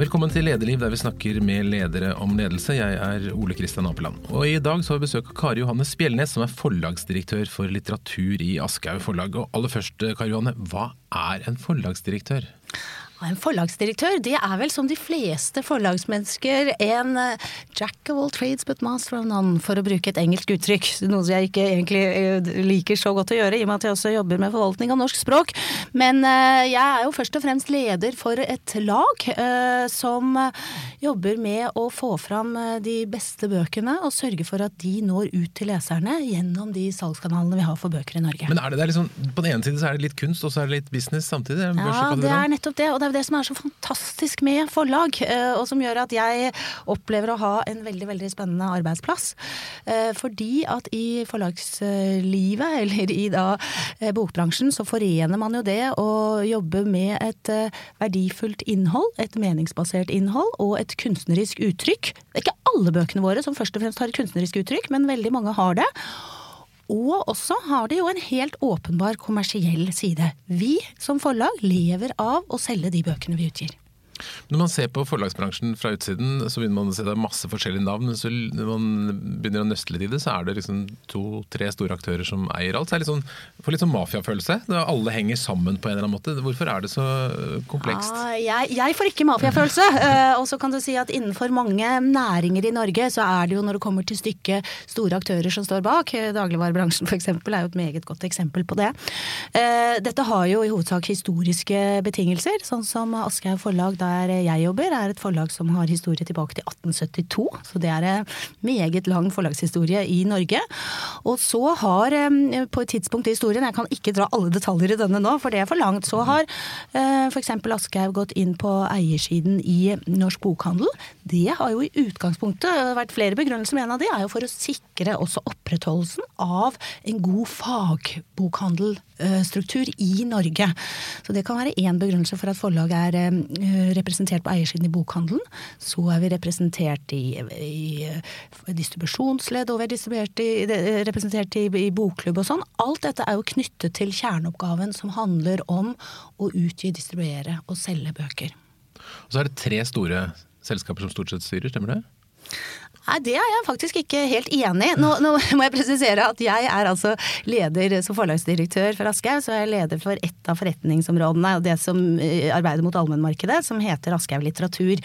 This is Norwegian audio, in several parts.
Velkommen til Lederliv, der vi snakker med ledere om ledelse. Jeg er Ole Kristian Apeland. Og I dag så har vi besøk av Kari Johanne Spjelnes, som er forlagsdirektør for litteratur i Aschehoug forlag. Og aller først, Kari Johanne, hva er en forlagsdirektør? En forlagsdirektør, det er vel som de fleste forlagsmennesker en eh, jack of all trades but master of none, for å bruke et engelsk uttrykk. Noe som jeg ikke egentlig eh, liker så godt å gjøre, i og med at jeg også jobber med forvaltning av norsk språk. Men eh, jeg er jo først og fremst leder for et lag som jobber med å få fram de beste bøkene, og sørge for at de når ut til leserne gjennom de salgskanalene vi har for bøker i Norge. Men er det, det er liksom, På den ene side så er det litt kunst, og så er det litt business samtidig? Ja, det er nettopp det. og det er det som er så fantastisk med forlag, eh, og som gjør at jeg opplever å ha en veldig veldig spennende arbeidsplass. Eh, fordi at i forlagslivet, eller i da eh, bokbransjen, så forener man jo det å jobbe med et verdifullt innhold, et meningsbasert innhold, og et kunstnerisk uttrykk. Det er ikke alle bøkene våre som først og fremst har et kunstnerisk uttrykk, men veldig mange har det. Og også har det jo en helt åpenbar kommersiell side. Vi som forlag lever av å selge de bøkene vi utgir. Når man ser på forlagsbransjen fra utsiden, så begynner man å se det er masse forskjellige navn. Så når man begynner å nøste litt i det, så er det liksom to-tre store aktører som eier alt. Så det er litt sånn, får litt sånn mafiafølelse. Alle henger sammen på en eller annen måte. Hvorfor er det så komplekst? Ja, jeg, jeg, får ikke mafiafølelse. Eh, og så kan du si at innenfor mange næringer i Norge, så er det jo når det kommer til stykket store aktører som står bak. Dagligvarebransjen f.eks. er jo et meget godt eksempel på det. Eh, dette har jo i hovedsak historiske betingelser, sånn som Aschehoug forlag. der der jeg jobber, er et forlag som har historie tilbake til 1872. Så det er en meget lang forlagshistorie i Norge. Og så har, eh, på et tidspunkt i historien, jeg kan ikke dra alle detaljer i denne nå, for det er for langt, så har eh, f.eks. Aschehoug gått inn på eiersiden i Norsk Bokhandel. Det har jo i utgangspunktet vært flere begrunnelser, men en av de er jo for å sikre også opprettholdelsen av en god fagbokhandelstruktur i Norge. Så det kan være én begrunnelse for at forlaget er eh, representert på eiersiden i bokhandelen. Så er vi representert i, i eh, distribusjonsledd, og vi er representert i, i bokklubb og sånn. Alt dette er jo knyttet til kjerneoppgaven som handler om å utgi, distribuere og selge bøker. Og så er det tre store selskaper som stort sett styrer, stemmer det? Nei, det er jeg faktisk ikke helt enig i. Nå, nå, må jeg presisere at jeg er altså leder som forlagsdirektør for Aschehoug, så er jeg leder for ett av forretningsområdene, det som eh, arbeider mot allmennmarkedet, som heter Aschehoug litteratur.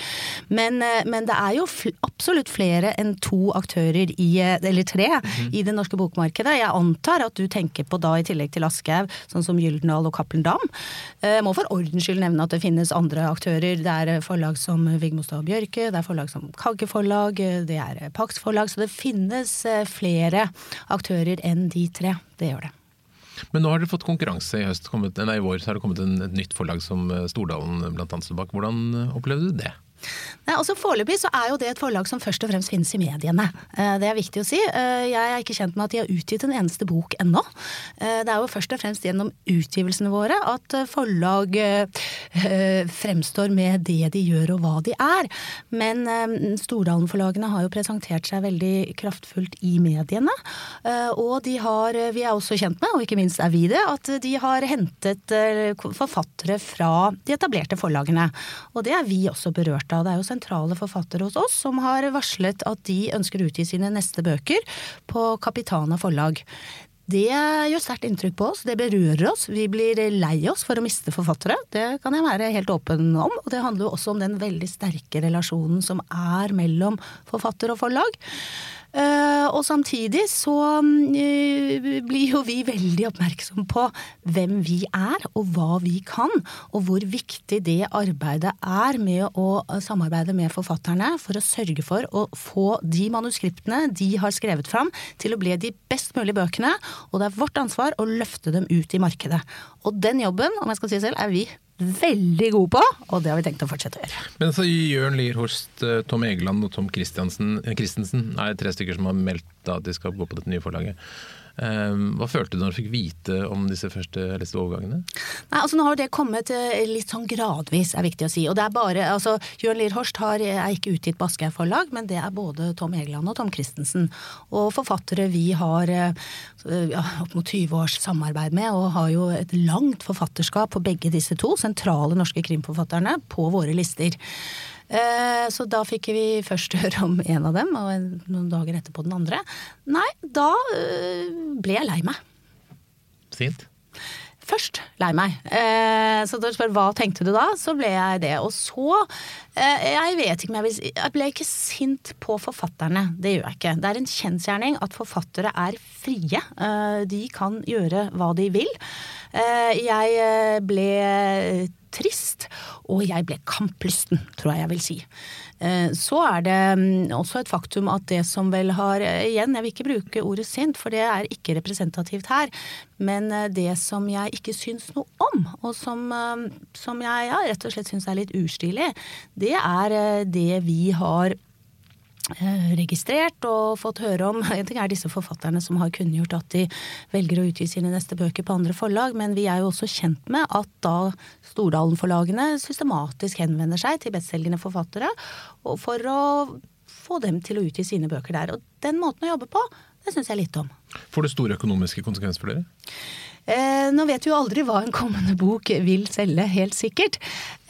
Men, eh, men, det er jo absolutt flere enn to aktører i, eh, eller tre, mm -hmm. i det norske bokmarkedet. Jeg antar at du tenker på da, i tillegg til Aschehoug, sånn som Gyldendal og Cappelen Dam. Må for ordens skyld nevne at det finnes andre aktører. Det er forlag som Vigmostad og Bjørke, det er forlag som Kagge forlag, det er er Pax forlag, så det finnes eh, flere aktører enn de tre. Det gjør det. Men nå har dere fått konkurranse i høst. Kommet, nei, I vår så har det kommet en, et nytt forlag som eh, Stordalen annet står bak. Hvordan eh, opplevde du det? Nei, altså Foreløpig er jo det et forlag som først og fremst finnes i mediene. Eh, det er viktig å si. Eh, jeg er ikke kjent med at de har utgitt en eneste bok ennå. Eh, det er jo først og fremst gjennom utgivelsene våre at forlag fremstår med det de gjør og hva de er. Men Stordalen-forlagene har jo presentert seg veldig kraftfullt i mediene. Og de har, vi er også kjent med, og ikke minst er vi det, at de har hentet forfattere fra de etablerte forlagene. Og det er vi også berørt av det er jo sentrale forfattere hos oss som har varslet at de ønsker å utgi sine neste bøker på Capitana forlag. Det gjør sterkt inntrykk på oss, det berører oss. Vi blir lei oss for å miste forfattere, det kan jeg være helt åpen om. Og det handler jo også om den veldig sterke relasjonen som er mellom forfatter og forlag. Eh, og samtidig så eh, blir jo vi veldig oppmerksom på hvem vi er og hva vi kan, og hvor viktig det arbeidet er med å samarbeide med forfatterne for å sørge for å få de manuskriptene de har skrevet fram til å bli de best mulige bøkene, og det er vårt ansvar å løfte dem ut i markedet. Og den jobben, om jeg skal si selv, er vi veldig gode på, og det har vi tenkt å fortsette å gjøre. Men så Jørn Lier Horst, eh, Tom Egeland og Tom Christensen er tre stykker som har meldt at de skal gå på dette nye forlaget. Ehm, hva følte du når du fikk vite om disse første leste overgangene? Nei, altså Nå har det kommet eh, litt sånn gradvis, er viktig å si. Og det er bare, altså Jørn Lier Horst har, er ikke utgitt på Aschehoug forlag, men det er både Tom Egeland og Tom Christensen. Og forfattere vi har eh, ja, opp mot 20 års samarbeid med, og har jo et langt forfatterskap på begge disse to sentrale norske krimforfatterne på våre lister. Eh, så da fikk vi først høre om en av dem, og noen dager etterpå den andre. Nei, da eh, ble jeg lei meg. Sint? Først lei meg. Eh, så da spør hva tenkte du da, så ble jeg det. Og så Jeg vet ikke men jeg ble ikke sint på forfatterne. Det gjør jeg ikke. Det er en kjensgjerning at forfattere er frie. Eh, de kan gjøre hva de vil. Eh, jeg eh, ble trist, og jeg ble kamplysten, tror jeg jeg vil si. Eh, så er det mm, også et faktum at det som vel har Igjen, jeg vil ikke bruke ordet sint, for det er ikke representativt her. Men det som jeg ikke syns noe om, og som, som jeg ja, rett og slett syns er litt ustilig, det er det vi har Eh, registrert og fått høre om En ting er disse forfatterne som har kunngjort at de velger å utgi sine neste bøker på andre forlag, men vi er jo også kjent med at da Stordalen-forlagene systematisk henvender seg til bestselgende forfattere for å få dem til å utgi sine bøker der. Og den måten å jobbe på, det syns jeg litt om. Får det store økonomiske konsekvenser for dere? Eh, nå vet vi jo aldri hva en kommende bok vil selge, helt sikkert.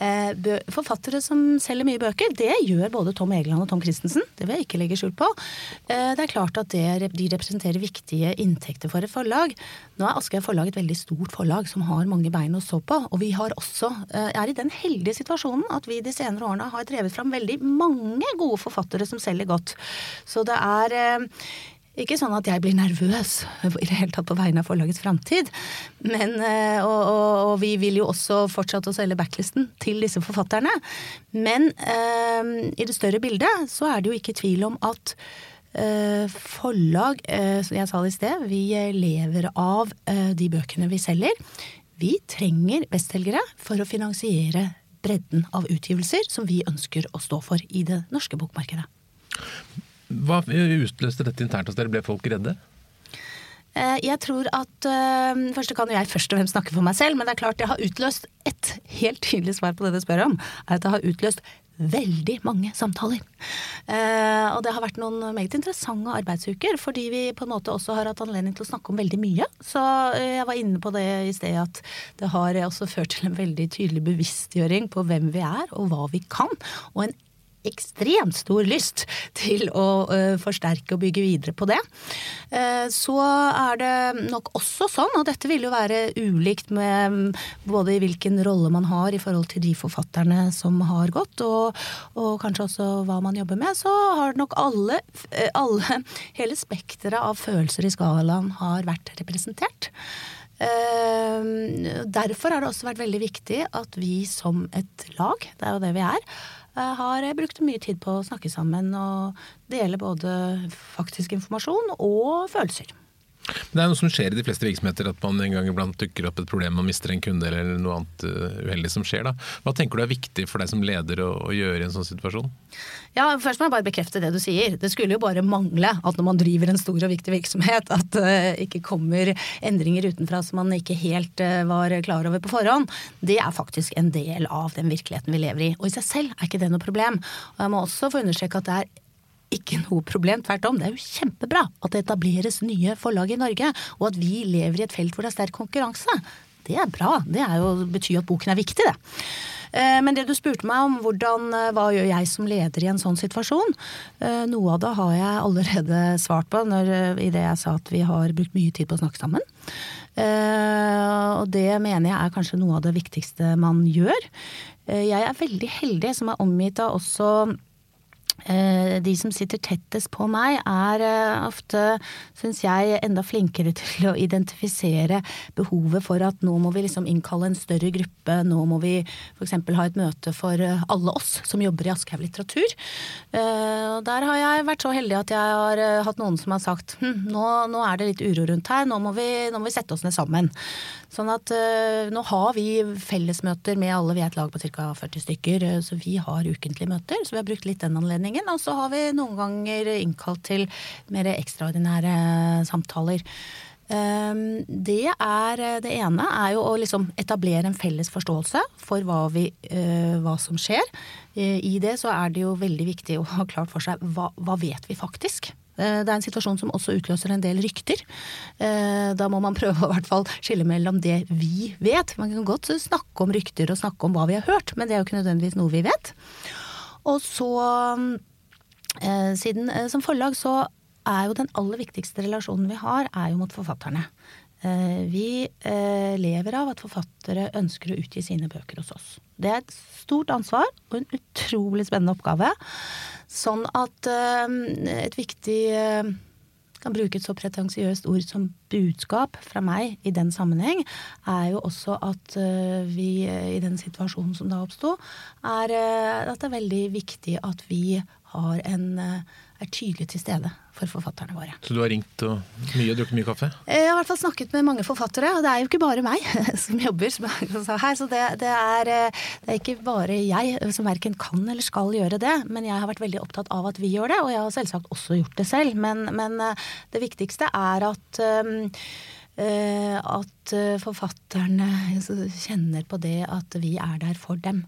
Eh, forfattere som selger mye bøker, det gjør både Tom Egeland og Tom Christensen. Det vil jeg ikke legge skjul på. Eh, det er klart at det, de representerer viktige inntekter for et forlag. Nå er Aschehoug forlag et veldig stort forlag som har mange bein å stå på. Og vi har også, er i den heldige situasjonen at vi de senere årene har drevet fram veldig mange gode forfattere som selger godt. Så det er ikke sånn at jeg blir nervøs i det hele tatt på vegne av forlagets framtid. Men, eh, og, og, og, vi vil jo også fortsette å selge backlisten til disse forfatterne. Men um, i det større bildet så er det jo ikke tvil om at uh, forlag, uh, jeg sa det i sted, vi lever av uh, de bøkene vi selger. Vi trenger bestselgere for å finansiere bredden av utgivelser som vi ønsker å stå for i det norske bokmarkedet. Hva utløste dette internt hos dere? Ble folk redde? Eh, jeg tror at uh, Først kan jeg først og fremst snakke for meg selv, men det er klart jeg har utløst et helt tydelig svar på det du spør om. er at jeg har utløst veldig mange samtaler. Eh, og det har vært noen meget interessante arbeidsuker, fordi vi på en måte også har hatt anledning til å snakke om veldig mye. Så uh, jeg var inne på det i sted at det har også ført til en veldig tydelig bevisstgjøring på hvem vi er og hva vi kan, og en ekstremt stor lyst til å uh, forsterke og bygge videre på det. Uh, så er det nok også sånn, og dette vil jo være ulikt med både i hvilken rolle man har i forhold til de forfatterne som har gått, og, og kanskje også hva man jobber med, så har nok alle, eh, alle hele spekteret av følelser i skalaen har vært representert. Derfor har det også vært veldig viktig at vi som et lag, det er jo det vi er, Eh, har brukt mye tid på å snakke sammen og dele både faktisk informasjon og følelser. Det er noe som skjer i de fleste virksomheter, at man en gang iblant dukker opp et problem, man mister en kunde eller noe annet uh, uheldig som skjer. Da. Hva tenker du er viktig for deg som leder å, å, gjøre i en sånn situasjon? Ja, Først må jeg bare bekrefte det du sier. Det skulle jo bare mangle at når man driver en stor og viktig virksomhet, at det uh, ikke kommer endringer utenfra som man ikke helt uh, var klar over på forhånd. Det er faktisk en del av den virkeligheten vi lever i. Og i seg selv er ikke det noe problem. Og jeg må også få understreke at det er ikke noe problem. Tvert om, det er jo kjempebra at det etableres nye forlag i Norge, og at vi lever i et felt hvor det er sterk konkurranse. Det er bra. Det er jo, betyr at boken er viktig, det. Eh, men det du spurte meg om hvordan, eh, hva gjør jeg som leder i en sånn situasjon, eh, noe av det har jeg allerede svart på når, i det jeg sa at vi har brukt mye tid på å snakke sammen. Og det mener jeg er kanskje noe av det viktigste man gjør. Jeg er veldig heldig som er omgitt av også de som sitter tettest på meg, er eh, ofte, syns jeg, enda flinkere til å identifisere behovet for at nå må vi liksom innkalle en større gruppe, nå må vi f.eks. ha et møte for eh, alle oss som jobber i Aschehoug litteratur. Der har jeg vært så heldig at jeg har hatt noen som har sagt hm, nå, nå, er det litt uro rundt her, nå må vi, nå må vi sette oss ned sammen. Sånn at uh, nå har vi fellesmøter med alle, vi er et lag på ca. 40 stykker, uh, så vi har ukentlige møter. Så vi har brukt litt den anledningen. Og så har vi noen ganger innkalt til mer ekstraordinære samtaler. Um, det er det ene er jo å liksom etablere en felles forståelse for hva, vi, hva som skjer. I det så er det jo veldig viktig å ha klart for seg hva, hva vet vi faktisk. Eh, det er en situasjon som også utløser en del rykter. Eh, da må man prøve å hvert fall skille mellom det vi vet. Man kan godt snakke om rykter og snakke om hva vi har hørt, men det er jo ikke nødvendigvis noe vi vet. Og så, eh, siden som forlag, så er jo den aller viktigste relasjonen vi har, er jo mot forfatterne. Eh, vi eh, lever av at forfattere ønsker å utgi sine bøker hos oss. Det er et stort ansvar og en utrolig spennende oppgave. Sånn at eh, et viktig kan bruke et så pretensiøst ord som budskap fra meg i den sammenheng, er jo også at vi i den situasjonen som da oppsto, er at det er veldig viktig at vi har en er tydelig til stede for forfatterne våre. Så du har ringt og mye, drukket mye kaffe? Jeg har i hvert fall snakket med mange forfattere, og det er jo ikke bare meg som jobber som her. Så det, det, er, det, er, ikke bare jeg som verken kan eller skal gjøre det, men jeg har vært veldig opptatt av at vi gjør det, og jeg har selvsagt også gjort det selv. Men, men det viktigste er at um, at forfatterne kjenner på det at vi er der for dem.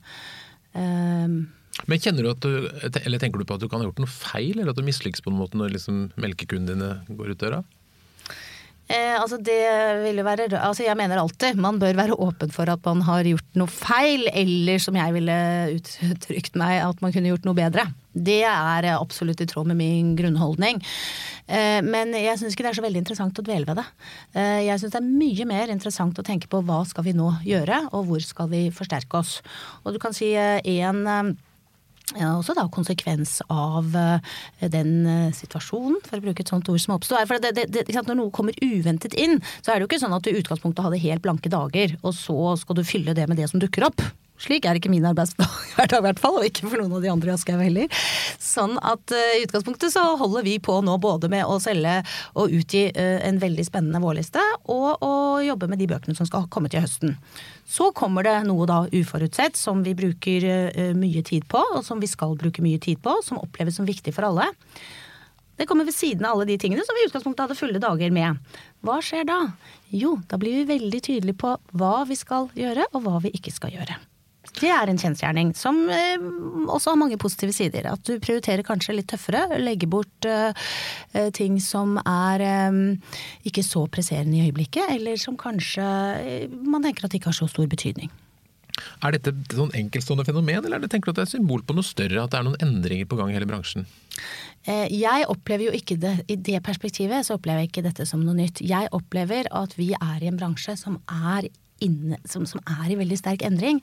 Um, men kjenner du at du, eller tenker du på at du kan ha gjort noe feil, eller at du mislykkes på en måte når liksom melkekundene dine går ut døra? Eh, altså det vil jo være altså Jeg mener alltid man bør være åpen for at man har gjort noe feil, eller som jeg ville uttrykt meg, at man kunne gjort noe bedre. Det er absolutt i tråd med min grunnholdning. Eh, men jeg syns ikke det er så veldig interessant å dvele ved det. Eh, jeg syns det er mye mer interessant å tenke på hva skal vi nå gjøre, og hvor skal vi forsterke oss. Og du kan si en eh, også da konsekvens av uh, den uh, situasjonen, for å bruke et sånt ord som det, det, når noe kommer uventet inn, så er det jo ikke sånn at du i utgangspunktet hadde helt blanke dager, og så skal du fylle det med det som dukker opp. Slik er ikke min arbeidsdag hver dag, i hvert fall, og ikke for noen av de andre i Aschehoug heller. Sånn at uh, i utgangspunktet så holder vi på nå både med å selge og utgi uh, en veldig spennende vårliste, og å jobbe med de bøkene som skal komme til høsten. Så kommer det noe da uforutsett som vi bruker uh, mye tid på, og som vi skal bruke mye tid på, som oppleves som viktig for alle. Det kommer ved siden av alle de tingene som vi i utgangspunktet hadde fulle dager med. Hva skjer da? Jo, da blir vi veldig tydelige på hva vi skal gjøre, og hva vi ikke skal gjøre. Det er en kjensgjerning som eh, også har mange positive sider. At du prioriterer kanskje litt tøffere, legger bort eh, eh ting som er ikke så presserende i øyeblikket, eller som kanskje man tenker at ikke har så stor betydning. Er dette et sånn enkeltstående fenomen, eller det, tenker du at det er symbol på noe større? At det er noen endringer på gang i hele bransjen? Eh, jeg opplever jo ikke det, I det perspektivet så opplever jeg ikke dette som noe nytt. Jeg opplever at vi er i en bransje som er inne, som, som, er i veldig sterk endring.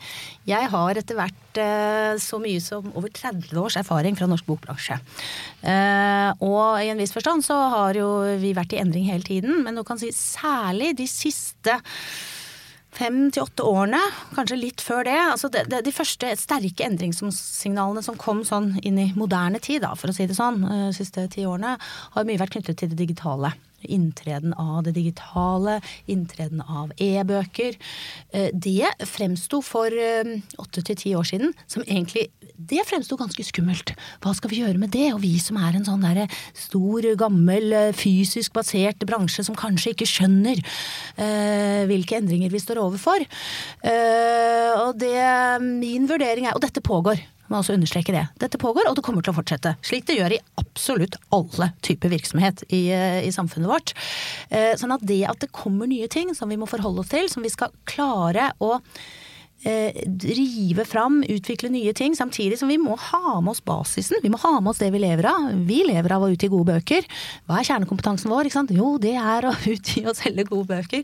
Jeg har etter hvert eh, så mye som over 30 års erfaring fra norsk bokbransje. Eh, og i en viss forstand så har jo vi vært i endring hele tiden, men du kan si særlig de siste fem til åtte årene, kanskje litt før det. altså det, det, De første sterke endringssignalene som kom sånn inn i moderne tid, da, for å si det sånn, de uh, siste ti årene, har mye vært knyttet til det digitale inntreden av det digitale, inntreden av e-bøker. Eh, det fremsto for eh, åtte til ti år siden som egentlig Det fremsto ganske skummelt. Hva skal vi gjøre med det? Og vi som er en sånn der stor, gammel, eh, fysisk basert bransje som kanskje ikke skjønner hvilke endringer vi står overfor. Og det min vurdering er Og dette pågår. Må også understreke det. Dette pågår, og det kommer til å fortsette. Slik det gjør i absolutt alle typer virksomhet i, eh, i samfunnet vårt. Eh, sånn at det at det kommer nye ting som vi må forholde oss til, som vi skal klare å eh, drive fram, utvikle nye ting, samtidig som vi må ha med oss basisen. Vi må ha med oss det vi lever av. Vi lever av å utgi gode bøker. Hva er kjernekompetansen vår? Jo, det er å utgi og selge gode bøker.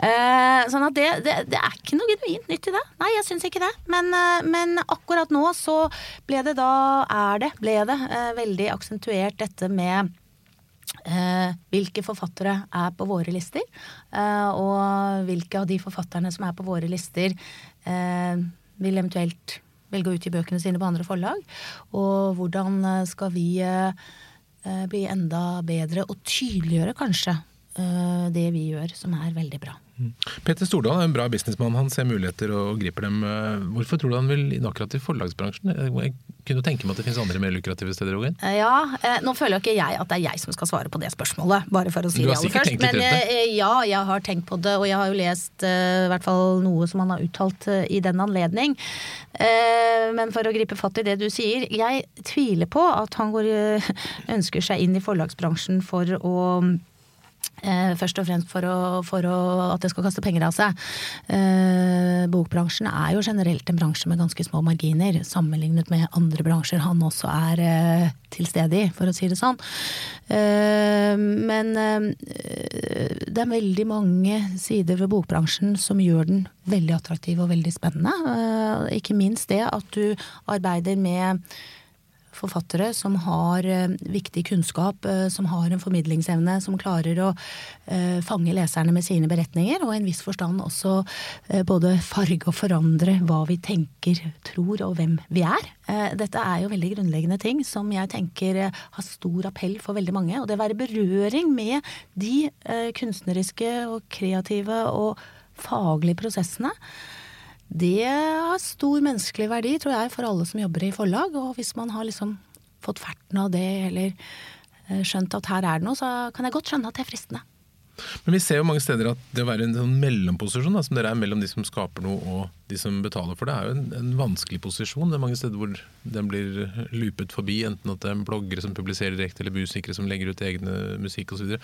Eh, sånn at det, det, det, er ikke noe genuint nytt i det. Nei, jeg syns ikke det. Men, eh, men, akkurat nå så ble det da, er det, ble det, eh, veldig aksentuert dette med Eh, hvilke forfattere er på våre lister, eh, og hvilke av de forfatterne som er på våre lister, eh, vil eventuelt velge å utgi bøkene sine på andre forlag. Og hvordan skal vi bli enda bedre og tydeliggjøre kanskje det vi gjør, som er veldig bra. Mm. Petter Stordal er en bra businessmann. Han ser muligheter og griper dem. Hvorfor tror du han vil inn akkurat i forlagsbransjen? Jeg kunne tenke meg at det finnes andre mer lukrative steder Rogan? Ja, eh, nå føler jo ikke jeg at det er jeg som skal svare på det spørsmålet, bare for å si det aller først. Men eh, ja, jeg har tenkt på det, og jeg har jo lest eh, i hvert fall noe som han har uttalt i den anledning. Men for å gripe fatt i det du sier, jeg tviler på at han går, ønsker seg inn i forlagsbransjen for å Eh, først og fremst for, å, for å, at det skal kaste penger av seg. Eh, bokbransjen er jo generelt en bransje med ganske små marginer, sammenlignet med andre bransjer han også er eh, til stede i, for å si det sånn. Eh, men eh, det er veldig mange sider ved bokbransjen som gjør den veldig attraktiv og veldig spennende. Eh, ikke minst det at du arbeider med forfattere som har eh, viktig kunnskap, eh, som har en formidlingsevne, som klarer å eh, fange leserne med sine beretninger, og i en viss forstand også både farge og forandre hva vi tenker, tror og hvem vi er. Dette er jo veldig grunnleggende ting som jeg tenker har stor appell for veldig mange. Og det å være berøring med de kunstneriske og kreative og faglige prosessene det har stor menneskelig verdi, tror jeg, for alle som jobber i forlag. Og hvis man har liksom fått ferten av det, eller eh, skjønt at her er det noe, så kan jeg godt skjønne at det er fristende. Men vi ser jo mange steder at det å være en sånn mellomposisjon, da, som dere er mellom de som skaper noe og de som betaler for det, er jo en, en vanskelig posisjon. Det er mange steder hvor den blir lupet forbi, enten at det er bloggere som publiserer direkte, eller musikere som legger ut egne musikk osv.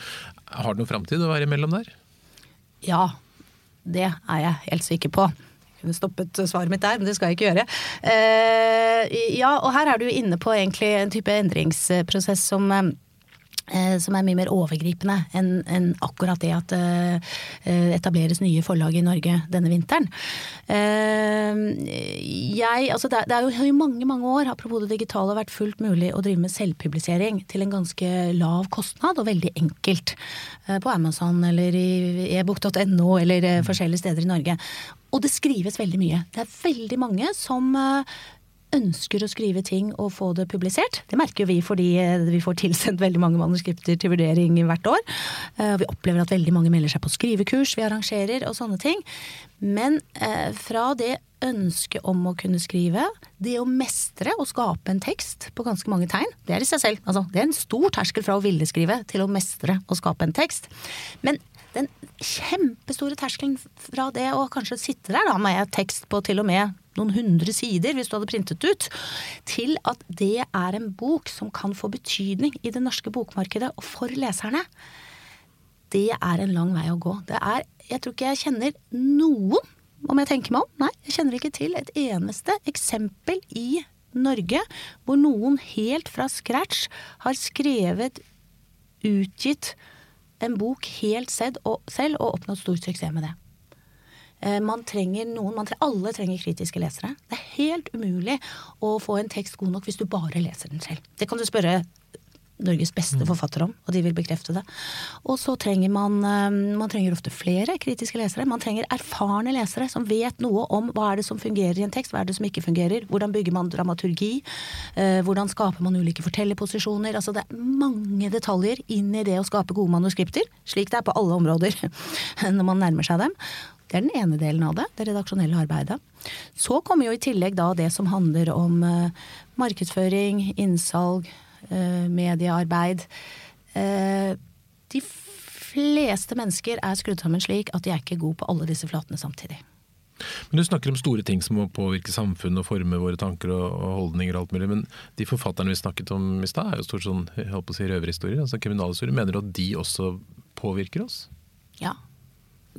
Har det noen framtid å være imellom der? Ja, det er jeg helt sikker på kunne stoppet svaret mitt der, men det skal jeg ikke gjøre. Uh, ja, og her er du inne på egentlig en type endringsprosess som uh, som er mye mer overgripende enn en akkurat det at det uh, etableres nye forlag i Norge denne vinteren. Jeg, altså det, er jo i mange mange år apropos det digitale vært fullt mulig å drive med selvpublisering til en ganske lav kostnad og veldig enkelt. På Amazon eller i ebook.no eller forskjellige steder i Norge. Og det skrives veldig mye. Det er veldig mange som eh, ønsker å skrive ting og få det publisert. Det merker vi fordi eh, vi får tilsendt veldig mange manuskripter til vurdering hvert år. Eh, vi opplever at veldig mange melder seg på skrivekurs vi arrangerer og sånne ting. Men fra det ønsket om å kunne skrive, det å mestre og skape en tekst på ganske mange tegn, det er i seg selv. Altså, det er en stor terskel fra å ville skrive til å mestre og skape en tekst. Men den kjempestore terskelen fra det å kanskje sitte der da med tekst på til og med noen hundre sider, hvis du hadde printet ut, til at det er en bok som kan få betydning i det norske bokmarkedet og for leserne. Det er en lang vei å gå. Det er, jeg tror ikke jeg kjenner noen, om jeg tenker meg om, nei, jeg kjenner ikke til et eneste eksempel i Norge hvor noen helt fra scratch har skrevet, utgitt, en bok helt selv og, selv og oppnådd stor suksess med det. Eh, man trenger noen, man trenger, Alle trenger kritiske lesere. Det er helt umulig å få en tekst god nok hvis du bare leser den selv. Det kan du spørre Norges beste mm. forfatter om, og de vil bekrefte det. Og så trenger man eh, Man trenger ofte flere kritiske lesere. Man trenger erfarne lesere som vet noe om hva er det som fungerer i en tekst, hva er det som ikke fungerer. Hvordan bygger man dramaturgi? Eh, hvordan skaper man ulike fortellerposisjoner? Altså det er mange detaljer inn i det å skape gode manuskripter, slik det er på alle områder når man nærmer seg dem. Det er den ene delen av det, det redaksjonelle arbeidet. Så kommer jo i tillegg da det som handler om eh, markedsføring, innsalg, mediearbeid. Eh, de fleste mennesker er skrudd sammen slik at de er ikke gode på alle disse flatene samtidig. Men Du snakker om store ting som må påvirke samfunnet og forme våre tanker og, holdninger. og alt mulig, Men de forfatterne vi snakket om i stad, er jo stort sånn, jeg holdt på å si røverhistorier, altså kriminalhistorier. Mener du at de også påvirker oss? Ja,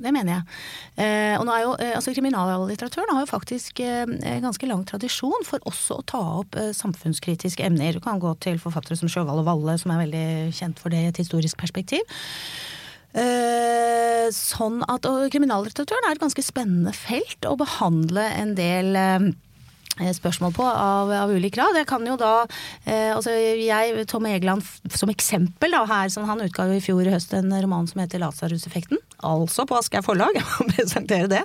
det mener jeg. Eh, og nå er jo, eh, altså Kriminallitteraturen har jo faktisk eh, ganske lang tradisjon for også å ta opp eh, samfunnskritiske emner. Du kan gå til forfattere som Sjøvald og Valle, som er veldig kjent for det i et historisk perspektiv. Eh, sånn at, og Kriminallitteraturen er et ganske spennende felt å behandle en del Eh, spørsmål på av, av ulik grad. Jeg kan jo da eh, altså jeg, Tom Egeland som eksempel da her, som han utga i fjor i høst en roman som heter Lasarus-effekten. Altså på Aschehoug forlag, jeg må presentere det.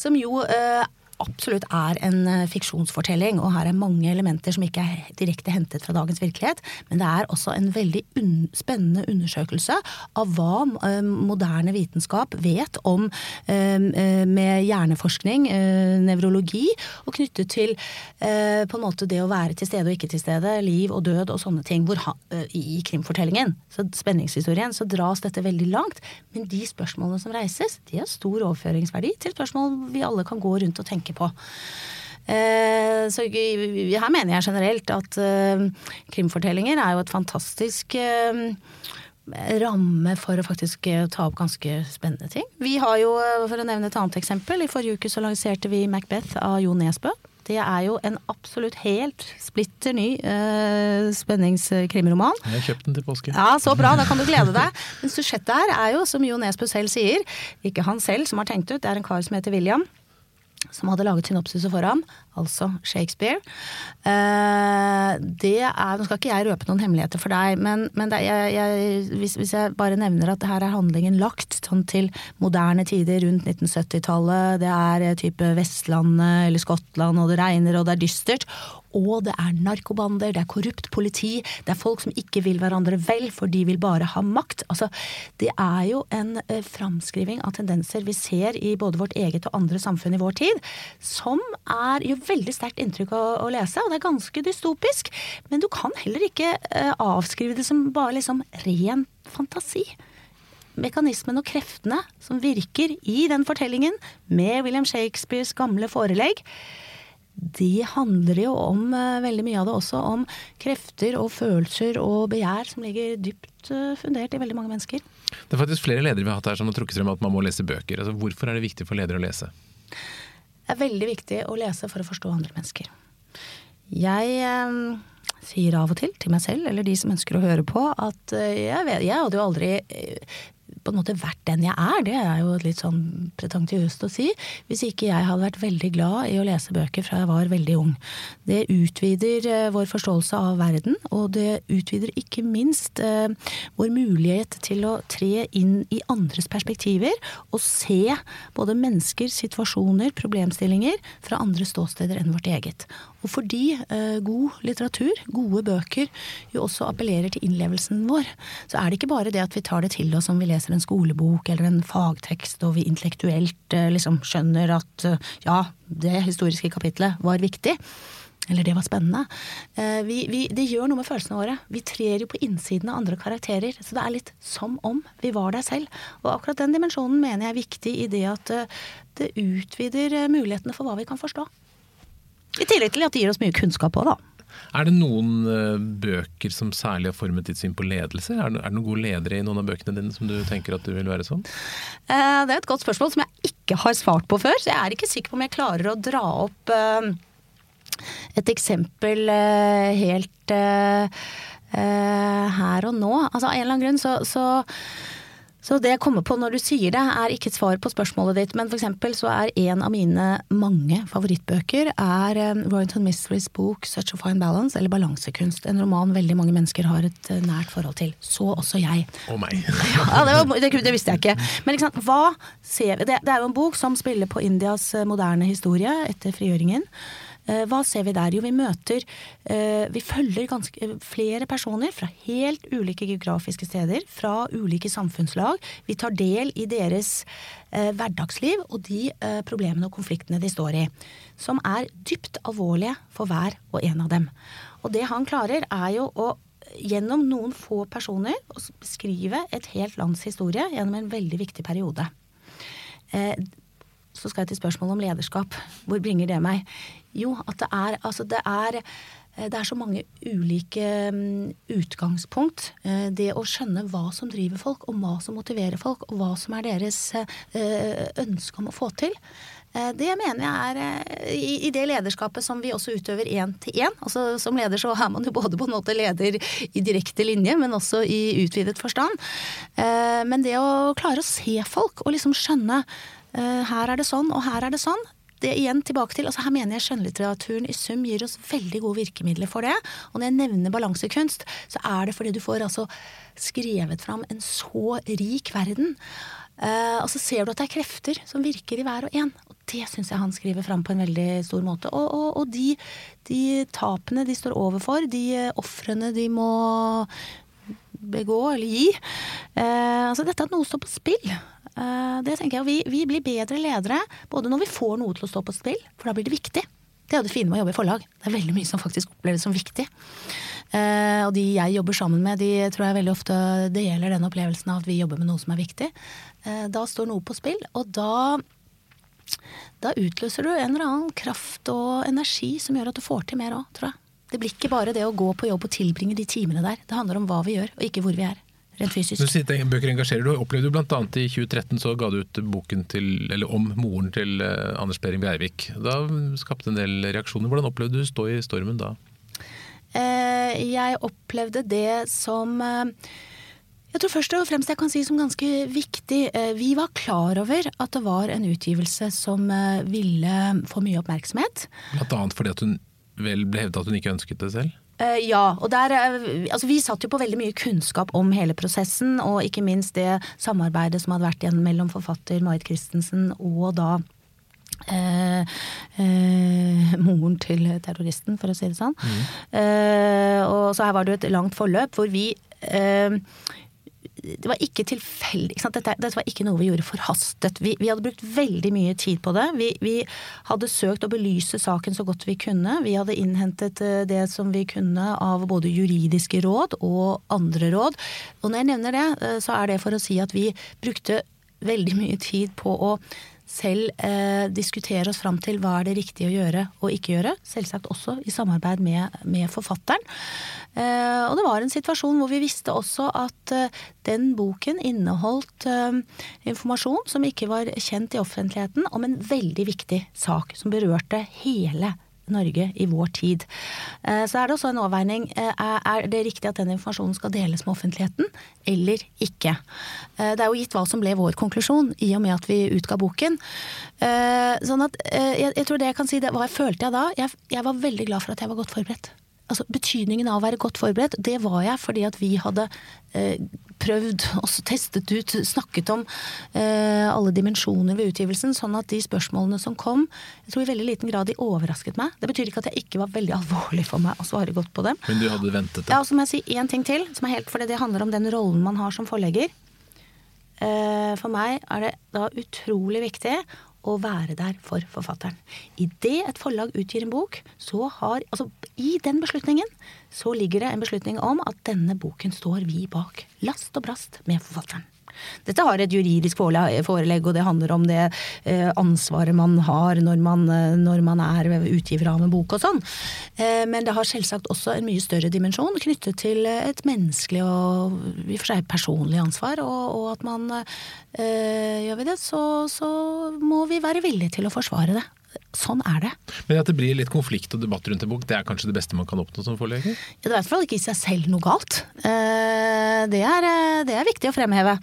Som jo eh, absolutt er en eh, fiksjonsfortelling, og her er mange elementer som ikke er direkte hentet fra dagens virkelighet. Men det er også en veldig un spennende undersøkelse av hva uh, moderne vitenskap vet om uh, med hjerneforskning, uh, nevrologi, og knyttet til på en måte det å være til stede og ikke til stede, liv og død og sånne ting, hvor, i krimfortellingen, så spenningshistorien, så dras dette veldig langt. Men de spørsmålene som reises, de har stor overføringsverdi til spørsmål vi alle kan gå rundt og tenke tenke på. Eh, så her mener jeg generelt at eh, krimfortellinger er jo et fantastisk eh, ramme for å faktisk ta opp ganske spennende ting. Vi har jo, for å nevne et annet eksempel, i forrige uke så lanserte vi Macbeth av Jo Nesbø. Det er jo en absolutt helt splitter ny eh, spenningskrimroman. Jeg har kjøpt den til påske. Ja, Så bra, da kan du glede deg. Men sujettet her er jo, som Jo Nesbø selv sier, ikke han selv som har tenkt ut, det er en kar som heter William som hadde laget synopsiset for ham, altså Shakespeare. Eh, det er, Nå skal ikke jeg røpe noen hemmeligheter for deg, men, men er, jeg, jeg, hvis, hvis, jeg bare nevner at her er handlingen lagt sånn til moderne tider, rundt 1970-tallet, det er type Vestlandet eller Skottland, og det regner og det er dystert, og det er narkobander, det er korrupt politi, det er folk som ikke vil hverandre vel, for de vil bare ha makt. Altså, det er jo en eh, framskriving av tendenser vi ser i både vårt eget og andre samfunn i vår tid, som er, gjør veldig sterkt inntrykk å, å, lese, og det er ganske dystopisk. Men du kan heller ikke eh, avskrive det som bare liksom ren fantasi mekanismene og kreftene som virker i den fortellingen, med William Shakespeares gamle forelegg, det handler jo om uh, veldig mye av det også om krefter og følelser og begjær som ligger dypt uh, fundert i veldig mange mennesker. Det er faktisk flere ledere vi har hatt her som har trukket frem at man må lese bøker. Altså, hvorfor er det viktig for ledere å lese? Det er veldig viktig å lese for å forstå andre mennesker. Jeg eh, sier av og til til meg selv, eller de som ønsker å høre på, at jeg, vet, jeg hadde jo aldri på en måte vært den jeg er. Det er jo litt sånn pretensiøst å si. Hvis ikke jeg hadde vært veldig glad i å lese bøker fra jeg var veldig ung. Det utvider eh, vår forståelse av verden, og det utvider ikke minst eh, vår mulighet til å tre inn i andres perspektiver og se både mennesker, situasjoner, problemstillinger fra andre ståsteder enn vårt eget. Og fordi eh, god litteratur, gode bøker, jo også appellerer til innlevelsen vår, så er det ikke bare det at vi tar det til oss om vi leser en skolebok eller en fagtekst og vi intellektuelt eh, liksom skjønner at eh, ja, det historiske kapitlet var viktig. Eller det var spennende. Eh, vi, vi, det gjør noe med følelsene våre. Vi trer jo på innsiden av andre karakterer. Så det er litt som om vi var der selv. Og akkurat den dimensjonen mener jeg er viktig i det at det utvider mulighetene for hva vi kan forstå. I tillegg til at det gir oss mye kunnskap òg, da. Er det noen uh, bøker som særlig har formet ditt syn på ledelse? Er det, er det, noen gode ledere i noen av bøkene dine som du tenker at du vil være sånn? Uh, det er et godt spørsmål som jeg ikke har svart på før, så jeg er ikke sikker på om jeg klarer å dra opp uh, et eksempel helt her og nå. Altså Av en eller annen grunn så, så så det jeg kommer på når du sier det, er ikke et svar på spørsmålet ditt, men for eksempel så er en av mine mange favorittbøker er um, Roynton Mysteries bok 'Such a Fine Balance', eller 'Balansekunst'. En roman veldig mange mennesker har et uh, nært forhold til. Så også jeg. Og meg. ja, det, var, det, det, visste jeg ikke. Men ikke sant, hva ser vi? Det, det er jo en bok som spiller på Indias uh, moderne historie etter frigjøringen. Eh, hva ser vi der? Jo, vi møter eh, Vi følger ganske, eh, flere personer fra helt ulike geografiske steder, fra ulike samfunnslag. Vi tar del i deres hverdagsliv og de problemene og konfliktene de står i. Som er dypt alvorlige for hver og en av dem. Og det han klarer, er jo å gjennom noen få personer beskrive et helt lands historie gjennom en veldig viktig periode. Så skal jeg til spørsmålet om lederskap. Hvor bringer det meg? Jo, at det er Altså, det er det er så mange ulike mm, utgangspunkt. Eh, det å skjønne hva som driver folk, og hva som motiverer folk, og hva som er deres eh, ønske om å få til. Eh, det mener jeg er i det lederskapet som vi også utøver én til én. Altså, som leder så er man jo både på en måte leder i direkte linje, men også i utvidet forstand. Men det å klare å se folk og liksom skjønne her er det sånn, og her er det sånn det igjen tilbake til, altså Her mener jeg skjønnlitteraturen i sum gir oss veldig gode virkemidler for det. Og når jeg nevner balansekunst, så er det fordi du får altså skrevet fram en så rik verden. Uh, og så ser du at det er krefter som virker i hver og en. Og det syns jeg han skriver fram på en veldig stor måte. Og, og, og de, de, tapene de står overfor, de ofrene de må begå eller gi. Uh, altså dette at noe står på spill. Eh, det tenker jeg, vi, vi, blir bedre ledere både når vi får noe til å stå på spill, for da blir det viktig. Det er jo det fine med å jobbe i forlag. Det er veldig mye som faktisk oppleves som viktig. Eh, og de jeg jobber sammen med, de tror jeg veldig ofte det gjelder den opplevelsen av at vi jobber med noe som er viktig. Eh, da står noe på spill, og da da utløser du en eller annen kraft og energi som gjør at du får til mer òg, tror jeg. Det blir ikke bare det å gå på jobb og tilbringe de timene der. Det handler om hva vi gjør, og ikke hvor vi er. rent fysisk. Du sier bøker engasjerer. Du opplevde bl.a. i 2013 så ga du ut boken til, eller om moren til uh, Anders Behring Breivik. Da skapte en del reaksjoner. Hvordan opplevde du å stå i stormen da? Uh, jeg opplevde det som uh, jeg tror først og fremst jeg kan si som ganske viktig. Vi var klar over at det var en utgivelse som ville få mye oppmerksomhet. Blant annet fordi at hun vel ble hevdet at hun ikke ønsket det selv? Uh, ja, og der, uh, altså vi satt jo på veldig mye kunnskap om hele prosessen, og ikke minst det samarbeidet som hadde vært igjen mellom forfatter Marit Christensen og da uh, moren til terroristen, for å si det sånn. Mm. og så her var det jo et langt forløp hvor vi det var ikke tilfeldig. Dette, dette, var ikke noe vi gjorde forhastet. Vi, vi hadde brukt veldig mye tid på det. Vi, vi, hadde søkt å belyse saken så godt vi kunne. Vi hadde innhentet eh, det som vi kunne av både juridiske råd og andre råd. Og når jeg nevner det, eh, så er det for å si at vi brukte veldig mye tid på å selv eh, diskutere oss fram til hva er det riktige å gjøre og ikke gjøre. Selvsagt også i samarbeid med, med forfatteren. Eh, og det var en situasjon hvor vi visste også at eh, den boken inneholdt eh, informasjon som ikke var kjent i offentligheten om en veldig viktig sak som berørte hele Norge i vår tid. Eh, så er det også en avveining. Eh, er det riktig at den informasjonen skal deles med offentligheten, eller ikke? Eh, det er jo gitt hva som ble vår konklusjon, i og med at vi utga boken. Sånn at jeg, tror det jeg kan si, det, hva jeg følte jeg da? Jeg, var veldig glad for at jeg var godt forberedt altså Betydningen av å være godt forberedt, det var jeg fordi at vi hadde prøvd, også testet ut, snakket om eh, alle dimensjoner ved utgivelsen, sånn at de spørsmålene som kom, jeg tror i veldig liten grad de overrasket meg. Det betyr ikke at jeg ikke var veldig alvorlig for meg å svare godt på dem. Men du hadde ventet det? Ja, så må jeg si én ting til, som er helt, fordi det handler om den rollen man har som forlegger. Eh, for meg er det da utrolig viktig å være der for forfatteren. Idet et forlag utgir en bok, så har Altså, i den beslutningen så ligger det en beslutning om at denne boken står vi bak. Last og brast med forfatteren. Dette har et juridisk forelegg, og det handler om det eh, ansvaret man har når man, eh, når man, er utgiver av en bok og sånn. Eh, men det har selvsagt også en mye større dimensjon knyttet til et menneskelig og i og for seg personlig ansvar. Og, og at man gjør vi det, så, så må vi være villige til å forsvare det. Sånn er det. Men at det blir litt konflikt og debatt rundt en bok, det er kanskje det beste man kan oppnå som forleger? Ja, det er i hvert fall ikke i seg selv noe galt. Eh, det er, eh, det er viktig å fremheve.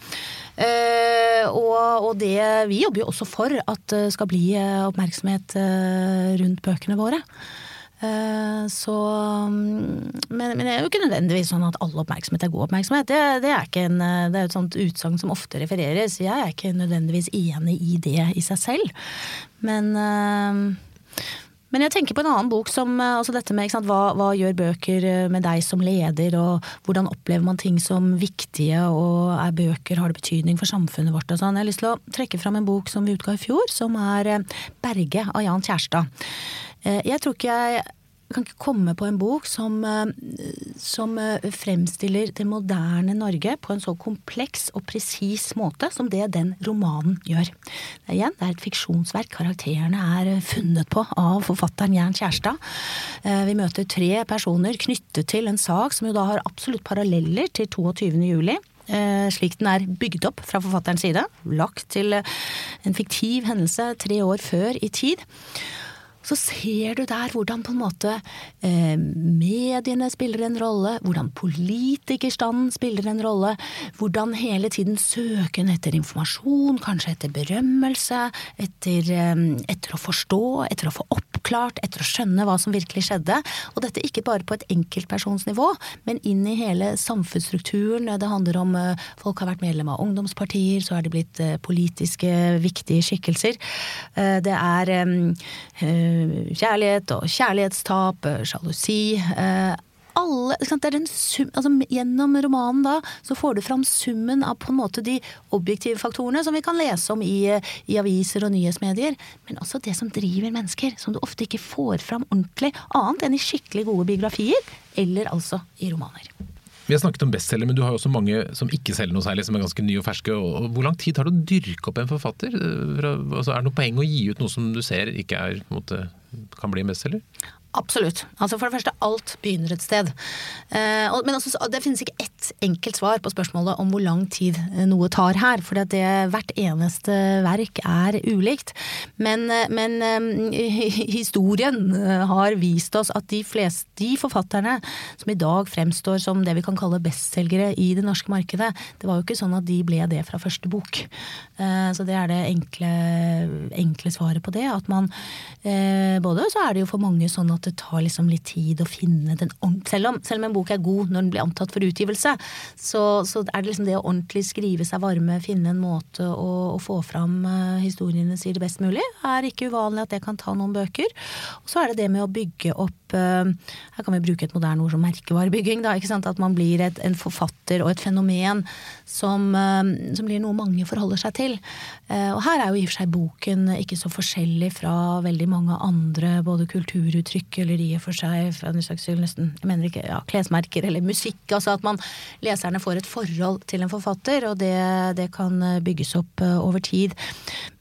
Eh, og, det, vi jobber jo også for at det skal bli oppmerksomhet rundt bøkene våre. Så mm, men, men, det er jo ikke nødvendigvis sånn at all oppmerksomhet er god oppmerksomhet. Det, det er, en, det er et sånt utsagn som ofte refereres. Jeg er ikke nødvendigvis enig i det i seg selv. Men, uh, men jeg tenker på en annen bok som altså dette med sant, hva, hva, gjør bøker eh, med deg som leder, og hvordan opplever man ting som viktige, og er bøker, har det betydning for samfunnet vårt og sånn. Jeg har lyst til å trekke fram en bok som vi utga i fjor, som er Berge av Jan Kjærstad. Jeg tror ikke jeg kan ikke komme på en bok som, eh, som, eh, fremstiller det moderne Norge på en så kompleks og presis måte som det den romanen gjør. Igjen, det er et fiksjonsverk. Karakterene er funnet på av forfatteren Jern Kjærstad. Eh, vi møter tre personer knyttet til en sak som jo da har absolutt paralleller til 22. juli. Slik den er bygd opp fra forfatterens side. Lagt til en fiktiv hendelse tre år før i tid så ser du der hvordan på en måte eh, mediene spiller en rolle, hvordan politikerstanden spiller en rolle, hvordan hele tiden søken etter informasjon, kanskje etter berømmelse, etter, eh, etter å forstå, etter å få oppklart, etter å skjønne hva som virkelig skjedde. Og dette ikke bare på et enkeltpersonsnivå, men inn i hele samfunnsstrukturen. Det handler om eh, folk har vært medlem av ungdomspartier, så er de blitt eh, politiske viktige skikkelser. Eh, det er kjærlighet og kjærlighetstap, sjalusi. Eh, alle, sum, altså Gjennom romanen da, så får du fram summen av på en måte de objektive faktorene som vi kan lese om i, i aviser og nyhetsmedier, men også det som driver mennesker, som du ofte ikke får fram ordentlig, annet enn i skikkelig gode biografier, eller altså i romaner. Vi har snakket om bestselger, men du har jo også mange som ikke selger noe særlig, som er ganske nye og ferske. Og hvor lang tid tar det å dyrke opp en forfatter? Altså, er det noe poeng å gi ut noe som du ser ikke er, måte, kan bli en bestselger? Absolutt. Altså For det første, alt begynner et sted. Eh, men også, det finnes ikke ett enkelt svar på spørsmålet om hvor lang tid eh, noe tar her. For det, hvert eneste verk er ulikt. Men, eh, men historien har vist oss at de fleste de forfatterne som i dag fremstår som det vi kan kalle bestselgere i det norske markedet, det var jo ikke sånn at de ble det fra første bok. Så det er det enkle, enkle svaret på det. At man Både så er det jo for mange sånn at det tar liksom litt tid å finne den selv om, selv om en bok er god når den blir antatt for utgivelse, så, så er det liksom det å ordentlig skrive seg varme, finne en måte å, å få fram uh, historiene sine best mulig, er ikke uvanlig at det kan ta noen bøker. Og så er det det med å bygge opp Her kan vi bruke et moderne ord som merkevarebygging. Da? At man blir et, en forfatter og et fenomen som, uh, som blir noe mange forholder seg til. og her er jo i og for seg boken ikke så forskjellig fra veldig mange andre både kulturuttrykk eller i og for seg jeg mener ikke, ja, klesmerker eller musikk. altså At man, leserne får et forhold til en forfatter, og det, det kan eh, bygges opp over tid.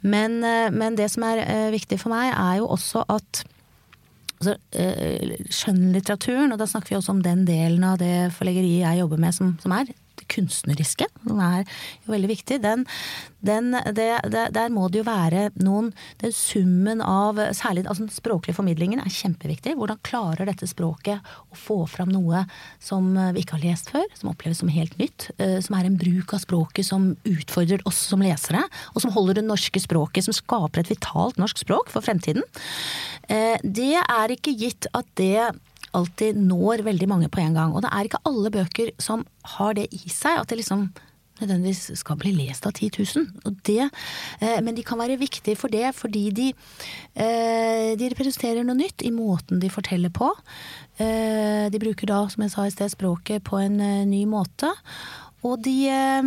Men, men, det som er viktig for meg, er jo også at altså, skjønnlitteraturen, og da snakker vi også om den delen av det forleggeriet jeg jobber med som, som er kunstneriske, den er jo veldig viktig, den, den det, det, Der må det jo være noen Den summen av Særlig altså den språklige formidlingen er kjempeviktig. Hvordan klarer dette språket å få fram noe som vi ikke har lest før, som oppleves som helt nytt, eh, som er en bruk av språket som utfordrer oss som lesere, og som holder det norske språket, som skaper et vitalt norsk språk for fremtiden. Eh, det er ikke gitt at det alltid når veldig mange på en gang. Og det er ikke alle bøker som har det i seg, at det liksom nødvendigvis skal bli lest av 10 000. Det, eh, men de kan være viktige for det, fordi de, eh, de, representerer noe nytt i måten de forteller på. Eh, de bruker da, som jeg sa i sted, språket på en eh, ny måte. Og de, eh,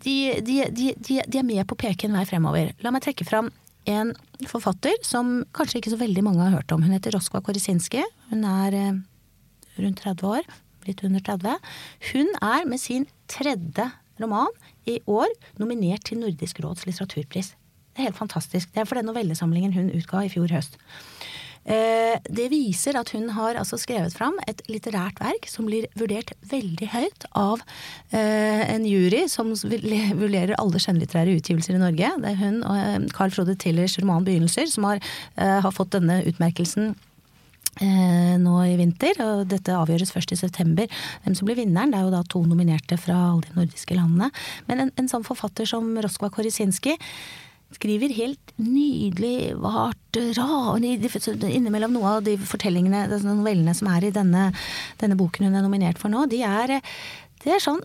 de, de, er med på å peke en vei fremover. La meg trekke fram en forfatter som kanskje ikke så veldig mange har hørt om. Hun heter Roskva Korisinski. Hun er eh, rundt 30 år. Litt under 30. Hun er med sin tredje roman i år nominert til Nordisk råds litteraturpris. Det er helt fantastisk. Det er for den novellesamlingen hun utga i fjor høst. Eh, det viser at hun har altså skrevet fram et litterært verk som blir vurdert veldig høyt av eh, en jury som vurderer alle skjønnlitterære utgivelser i Norge. Det er hun og eh, Carl Frode Tillers roman 'Begynnelser' som har, har fått denne utmerkelsen nå i vinter, og dette avgjøres først i september. Hvem som blir vinneren, det er jo da to nominerte fra alle de nordiske landene. Men en, en sånn forfatter som Roskva Korisinski skriver helt nydelig, vart, innimellom noe av de fortellingene, novellene som er i denne, denne, boken hun er nominert for nå, de er, de er sånn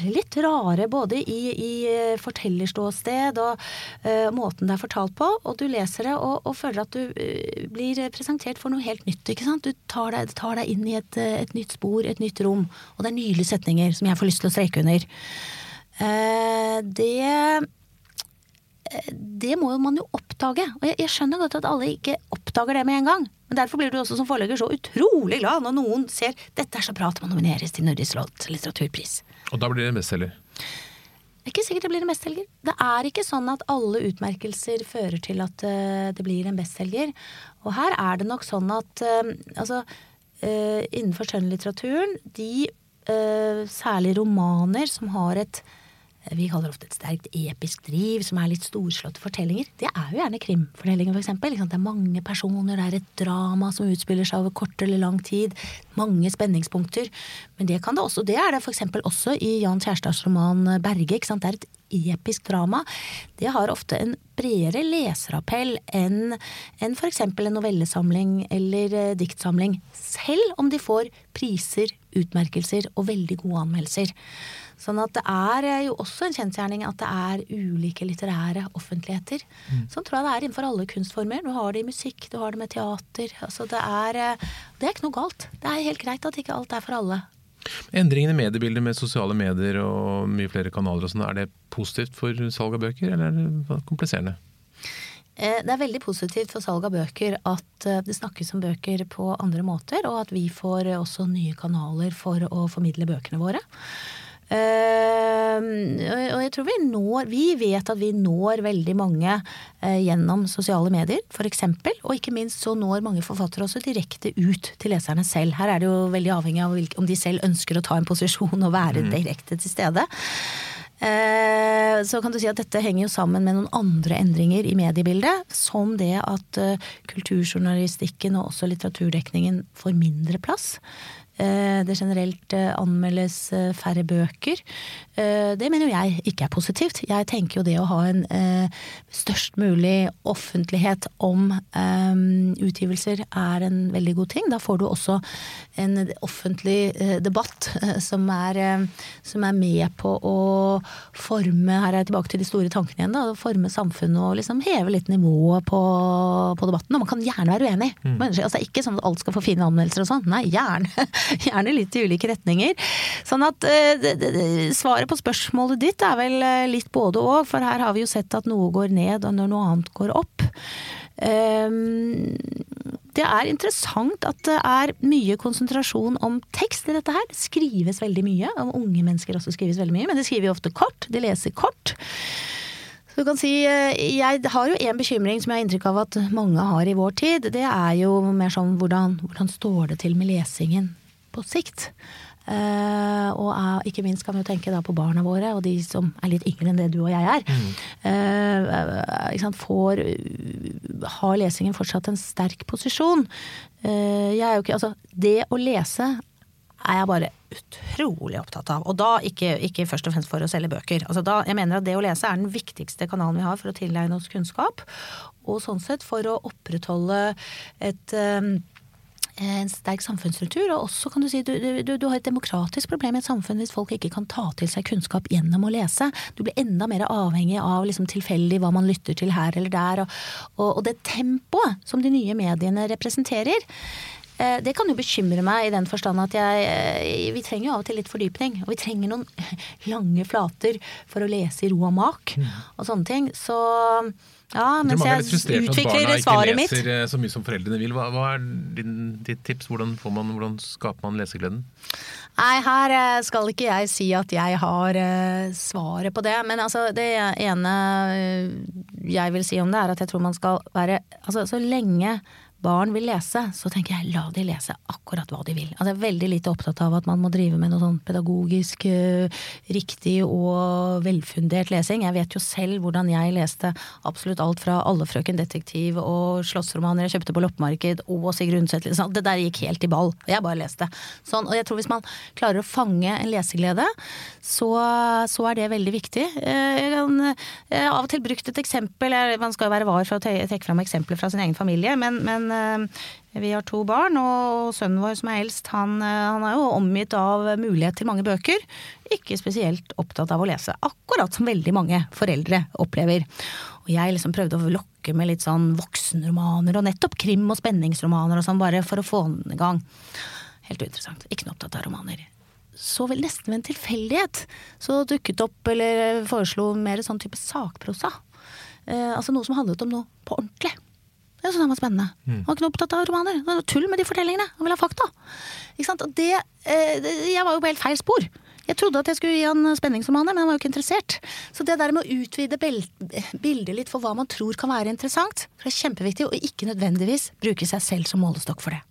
litt rare både i, i eh, fortellerståsted og uh, måten det er fortalt på, og du leser det og, og føler at du uh, blir presentert for noe helt nytt. ikke sant? Du tar deg, tar deg inn i et, et, nytt spor, et nytt rom, og det er nydelige setninger som jeg får lyst til å streke under. Uh, det det må man jo oppdage. Og jeg, jeg, skjønner godt at alle ikke oppdager det med en gang. Men derfor blir du også som forlegger så utrolig glad når noen ser dette er så bra at man nomineres til Nordisk råds litteraturpris. Og da blir det bestselger? Det er ikke sikkert det blir en bestselger. Det er ikke sånn at alle utmerkelser fører til at uh, det blir en bestselger. Og her er det nok sånn at uh, altså uh, innenfor skjønnlitteraturen, de særlig romaner som har et vi kaller ofte et sterkt episk driv, som er litt storslåtte fortellinger. Det er jo gjerne krimfortellinger, f.eks. Det er mange personer, det er et drama som utspiller seg over kort eller lang tid. Mange spenningspunkter. Men det kan det også. Det er det f.eks. også i Jan Kjærstads roman 'Berge'. Det er et episk drama. Det har ofte en bredere leserappell enn en f.eks. en novellesamling eller eh, diktsamling. Selv om de får priser, utmerkelser og veldig gode anmeldelser. Sånn at det er eh, jo også en kjensgjerning at det er ulike litterære offentligheter. Mm. Sånn tror jeg det er innenfor alle kunstformer. Du har det i musikk, du har det med teater. Altså det er, eh, det er ikke noe galt. Det er helt greit at ikke alt er for alle. Endringen i mediebildet med sosiale medier og mye flere kanaler, og sånn, er det positivt for salg av bøker, eller er det kompliserende? Eh, det er veldig positivt for salg av bøker at det snakkes om bøker på andre måter, og at vi får også nye kanaler for å formidle bøkene våre. Uh, og jeg tror vi når Vi vet at vi når veldig mange uh, gjennom sosiale medier, f.eks. Og ikke minst så når mange forfattere også direkte ut til leserne selv. Her er det jo veldig avhengig av om de selv ønsker å ta en posisjon og være mm. direkte til stede. Eh, så kan du si at dette henger jo sammen med noen andre endringer i mediebildet. Som det at kulturjournalistikken og også litteraturdekningen får mindre plass. Eh, det generelt eh, anmeldes eh, færre bøker. Det mener jo jeg ikke er positivt. Jeg tenker jo det å ha en størst mulig offentlighet om utgivelser er en veldig god ting. Da får du også en offentlig debatt som er, som er med på å forme Her er jeg tilbake til de store tankene igjen. da, Forme samfunnet og liksom heve litt nivået på, på debatten. Og man kan gjerne være uenig. Mm. Altså, det er ikke sånn at alt skal få fine anmeldelser og sånn. Nei, gjerne. gjerne litt i ulike retninger. Sånn at uh, svaret på spørsmålet ditt er vel uh, litt både og, for her har vi jo sett at noe går ned og når noe annet går opp. Um, det er interessant at det er mye konsentrasjon om tekst i dette her. Det skrives veldig mye. Om unge mennesker også skrives veldig mye, men de skriver ofte kort. De leser kort. Så du kan si, Jeg har jo en bekymring som jeg har inntrykk av at mange har i vår tid. Det er jo mer sånn hvordan, hvordan står det til med lesingen på sikt. Uh, og er, ikke minst kan vi jo tenke da på barna våre, og de som er litt yngre enn det du og jeg er. Mm. Uh, får, har lesingen fortsatt en sterk posisjon? Uh, jeg er jo ikke, altså, det å lese er jeg bare utrolig opptatt av. Og da ikke, ikke først og fremst for å selge bøker. Altså da, jeg mener at det å lese er den viktigste kanalen vi har for å tilegne oss kunnskap. Og sånn sett for å opprettholde et um, en sterk samfunnsstruktur. Og også kan du si du, du, du, har et demokratisk problem i et samfunn hvis folk ikke kan ta til seg kunnskap gjennom å lese. Du blir enda mer avhengig av liksom tilfeldig hva man lytter til her eller der. Og, og, og det tempoet som de nye mediene representerer. Eh, det kan jo bekymre meg i den forstand at jeg, eh, vi trenger jo av og til litt fordypning. Og vi trenger noen lange flater for å lese i ro og mak mm. og sånne ting. Så ja, mens jeg, jeg utvikler svaret mitt. ikke leser så mye som foreldrene vil. Hva, hva er din, ditt tips? Hvordan, man, hvordan, skaper man lesegleden? Nei, her eh, skal ikke jeg si at jeg har uh, svaret på det. Men altså, det ene eh, jeg vil si om det, er at jeg tror man skal være Altså, så lenge barn vil lese, så tenker jeg la de lese akkurat hva de vil. Altså, jeg er veldig lite opptatt av at man må drive med noe sånn pedagogisk uh, riktig og velfundert lesing. Jeg vet jo selv hvordan jeg leste absolutt alt fra Alle frøken detektiv og slåssromaner jeg kjøpte på loppemarked og Sigrid Undset. Liksom. Det der gikk helt i ball. Jeg bare leste. Sånn, og jeg tror hvis man klarer å fange en leseglede, så, så er det veldig viktig. Uh, jeg har av og til brukt et eksempel, man skal jo være var for å trekke fram eksempler fra sin egen familie, men, men Eh, vi har to barn, og sønnen vår som er eldst, han, eh, han, er jo omgitt av mulighet til mange bøker. Ikke spesielt opptatt av å lese, akkurat som veldig mange foreldre opplever. Og jeg liksom prøvde å lokke med litt sånn voksenromaner, og nettopp krim- og spenningsromaner og sånn, bare for å få den i gang. Helt uinteressant. Ikke noe opptatt av romaner. Så vel nesten ved en tilfeldighet så dukket opp, eller foreslo mer sånn type sakprosa. Eh, altså noe som handlet om noe på ordentlig. Det syntes han var spennende. Mm. Han var ikke noe opptatt av romaner. Det var tull med de fortellingene. Han ville ha fakta. Og det, eh, jeg var jo på helt feil spor. Jeg trodde at jeg skulle gi han spenningsromaner, men han var jo ikke interessert. Så det der med å utvide bildet litt for hva man tror kan være interessant, det er kjempeviktig, og ikke nødvendigvis bruke seg selv som målestokk for det.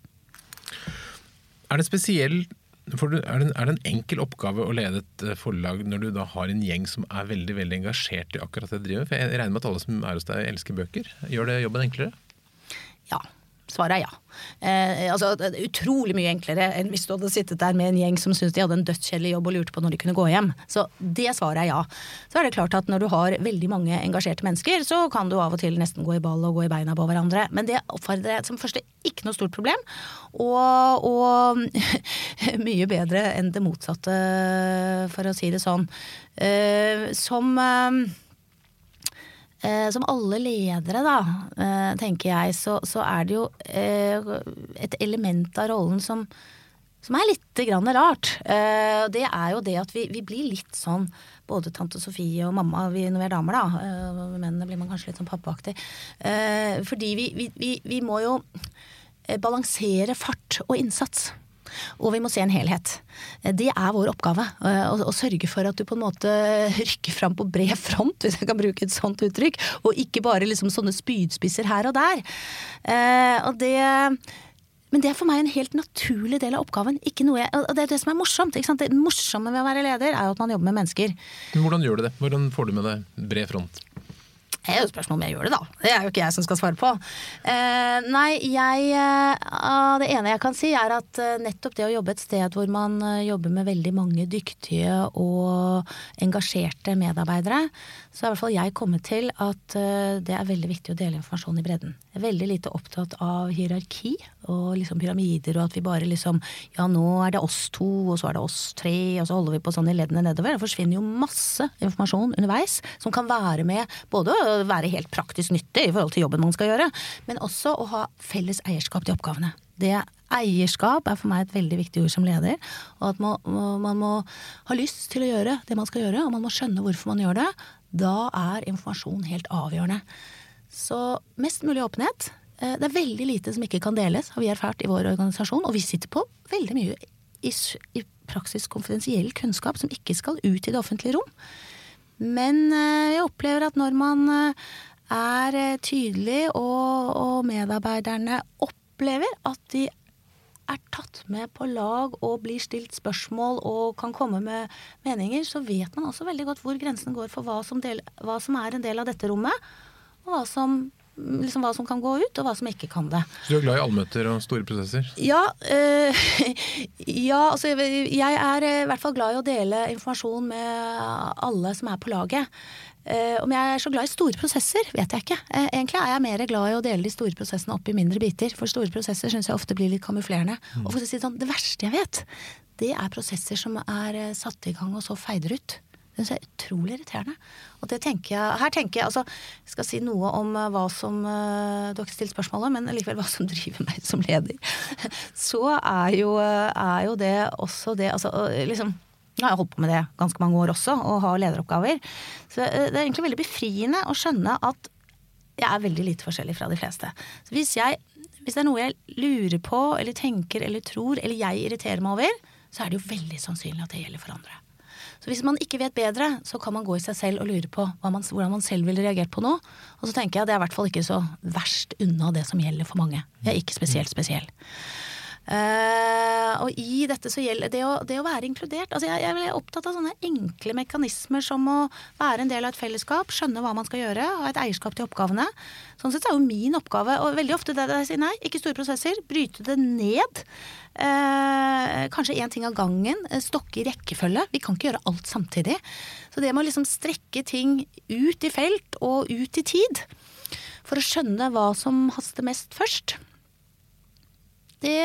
Er det spesiell er det, er det, en enkel oppgave å lede et eh, forlag når du da har en gjeng som er veldig veldig engasjert i akkurat det du driver? For jeg regner med at alle som er hos deg, elsker bøker. Gjør det jobben enklere? Ja. Svaret er ja. Eh, altså, utrolig mye enklere enn hvis du hadde sittet der med en gjeng som syntes de hadde en dødskjedelig jobb og lurte på når de kunne gå hjem. Så det svaret er ja. Så er det klart at når du har veldig mange engasjerte mennesker, så kan du av og til nesten gå i ball og gå i beina på hverandre. Men det oppfordrer jeg som første ikke noe stort problem. Og, og mye bedre enn det motsatte, for å si det sånn. Eh, som Eh, som alle ledere, da, eh, tenker jeg, så, så er det jo eh, et element av rollen som, som er litt rart. Eh, det er jo det at vi, vi, blir litt sånn, både tante Sofie og mamma vi, når vi er damer, da. Eh, mennene blir man kanskje litt sånn pappaaktig. Eh, fordi vi, vi, må jo balansere fart og innsats. Og vi må se en helhet. Det er vår oppgave. eh, Å, å sørge for at du på en måte rykker fram på bred front, hvis jeg kan bruke et sånt uttrykk. Og ikke bare liksom sånne spydspisser her og der. Eh, og det men det er for meg en helt naturlig del av oppgaven. Jeg, og det er det som er morsomt. Det morsomme med å være leder er jo at man jobber med mennesker. Men Hvordan gjør du det? Hvordan får du med deg bred front? Det er jo et spørsmål om jeg gjør det, da. Det er jo ikke jeg som skal svare på. Eh, nei, jeg eh, Det ene jeg kan si, er at eh, nettopp det å jobbe et sted hvor man eh, jobber med veldig mange dyktige og engasjerte medarbeidere, så er i hvert fall jeg kommet til at eh, det er veldig viktig å dele informasjon i bredden. Jeg er veldig lite opptatt av hierarki og liksom pyramider, og at vi bare liksom Ja, nå er det oss to, og så er det oss tre, og så holder vi på sånn i leddene nedover. Det forsvinner jo masse informasjon underveis som kan være med både å være helt praktisk nyttig i forhold til jobben man skal gjøre, men også å ha felles eierskap til oppgavene. Det Eierskap er for meg et veldig viktig ord som leder. Og at man, man må ha lyst til å gjøre det man skal gjøre, og man må skjønne hvorfor man gjør det. Da er informasjon helt avgjørende. Så mest mulig åpenhet. Eh, Det er veldig lite som ikke kan deles, har vi erfart i vår organisasjon. Og vi sitter på veldig mye i, i praksis konfidensiell kunnskap som ikke skal ut i det offentlige rom. Men eh, jeg opplever at når man eh, er tydelig, og, og medarbeiderne opplever at de er tatt med på lag og blir stilt spørsmål og kan komme med meninger, så vet man også veldig godt hvor grensen går for hva som, del, hva som er en del av dette rommet, og hva som, liksom hva som kan gå ut, og hva som ikke kan det. Så du er glad i allmøter og store prosesser? Ja, øh, ja altså jeg, er i hvert fall glad i å dele informasjon med alle som er på laget. Eh, om jeg er så glad i store prosesser, vet jeg ikke. Uh, egentlig er jeg mer glad i å dele de store prosessene opp i mindre biter. For store prosesser syns jeg ofte blir litt kamuflerende. Og for å si det sånn, det verste jeg vet, det er prosesser som er uh, satt i gang og så feider ut. Det syns jeg er utrolig irriterende. Og det tenker jeg, her tenker jeg altså, jeg skal si noe om hva som Du har ikke stilt spørsmålet, men likevel hva som driver meg som leder. Så er jo, er jo det også det altså, liksom, Nå har jeg holdt på med det ganske mange år også, og har lederoppgaver. Så eh, det er egentlig veldig befriende å skjønne at jeg er veldig lite forskjellig fra de fleste. Så hvis, jeg, hvis det er noe jeg lurer på, eller tenker eller tror, eller jeg irriterer meg over, så er det jo veldig sannsynlig at det gjelder for andre. Så hvis man ikke vet bedre, så kan man gå i seg selv og lure på man, hvordan man selv ville reagert på noe. Og så tenker jeg at det er i hvert fall ikke så verst unna det som gjelder for mange. Jeg er ikke spesielt spesiell. Eh, og i dette så gjelder det å, det å være inkludert. Altså jeg, jeg er opptatt av sånne enkle mekanismer som å være en del av et fellesskap, skjønne hva man skal gjøre, ha et eierskap til oppgavene. Sånn sett er jo min oppgave, og veldig ofte det jeg sier nei, ikke store prosesser, bryte det ned. Uh, kanskje én ting av gangen. eh, Stokke i rekkefølge. Vi kan ikke gjøre alt samtidig. Så det med å liksom strekke ting ut i felt og ut i tid, for å skjønne hva som haster mest først, det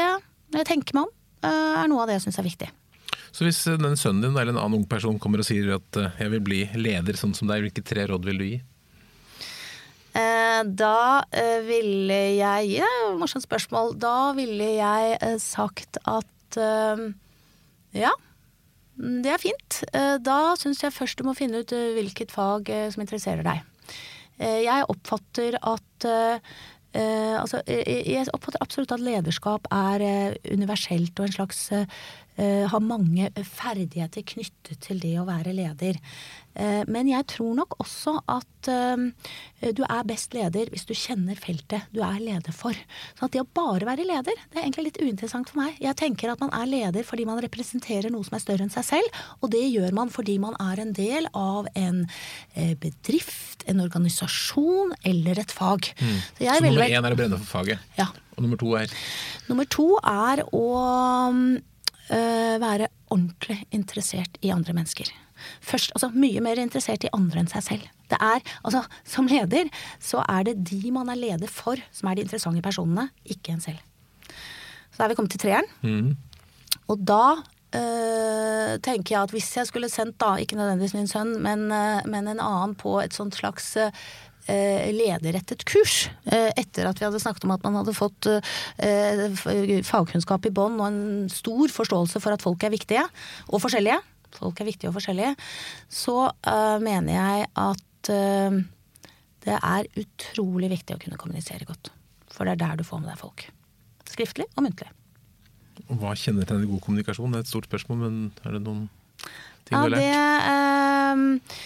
jeg tenker meg om, eh, er noe av det jeg syns er viktig. Så hvis eh, den sønnen din eller en annen ung person kommer og sier at eh, jeg vil bli leder sånn som deg, hvilke tre råd vil du gi? Da ville jeg ja, Morsomt spørsmål. Da ville jeg sagt at ja, mm, det er fint. Eh, Da syns jeg først du må finne ut hvilket fag som interesserer deg. Eh, Jeg oppfatter at altså, eh, jeg oppfatter absolutt at lederskap er eh, universelt og en slags eh, eh, har mange ferdigheter knyttet til det å være leder. Eh, Men jeg tror nok også at eh, du er best leder hvis du kjenner feltet du er leder for. Så at det å bare være leder, det er egentlig litt uinteressant for meg. Jeg tenker at man er leder fordi man representerer noe som er større enn seg selv, og det gjør man fordi man er en del av en eh, bedrift, en organisasjon eller et fag. Så jeg Mm. Så ville nummer én er å brenne for faget, Ja. og nummer to er Nummer to er å øh, være ordentlig interessert i andre mennesker. Først, altså Mye mer interessert i andre enn seg selv. Det er, altså Som leder så er det de man er leder for, som er de interessante personene, ikke en selv. Så da er vi kommet til treeren. Mm. Og da øh, tenker jeg at hvis jeg skulle sendt, da, ikke nødvendigvis min sønn, men, øh, men en annen på et sånt slags øh, lederrettet kurs. øh, Etter at vi hadde snakket om at man hadde fått øh, fagkunnskap i bånn og en stor forståelse for at folk er viktige og forskjellige. Folk er viktige og forskjellige. Så mener jeg at det er utrolig viktig å kunne kommunisere godt. For det er der du får med deg folk. Skriftlig og muntlig. Hva kjennetegner god kommunikasjon? Det er et stort spørsmål, men er det noen ting Ja, du har lært? det lært?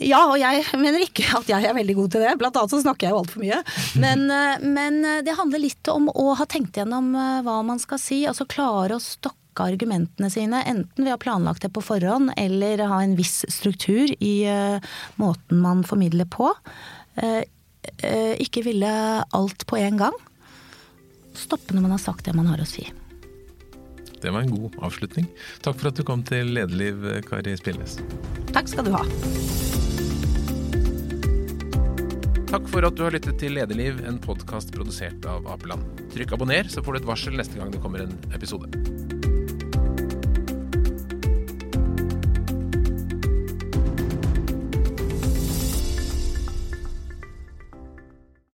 Ja, og jeg mener ikke at jeg er veldig god til det. Blant annet så snakker jeg jo altfor mye. Men, eh, men det handler litt om å ha tenkt gjennom eh, hva man skal si. Altså klare å stokke argumentene sine, enten ved å ha planlagt det på forhånd, eller ha en viss struktur i uh, måten man formidler på. Uh, uh, ikke ville alt på en gang. Stoppe når man har sagt det man har å si. Det var en god avslutning. Takk for at du kom til Lederliv, Kari Spillnes. Takk skal du ha. Takk for at du har lyttet til Lederliv, en podkast produsert av Apeland. Trykk abonner, så får du et varsel neste gang det kommer en episode.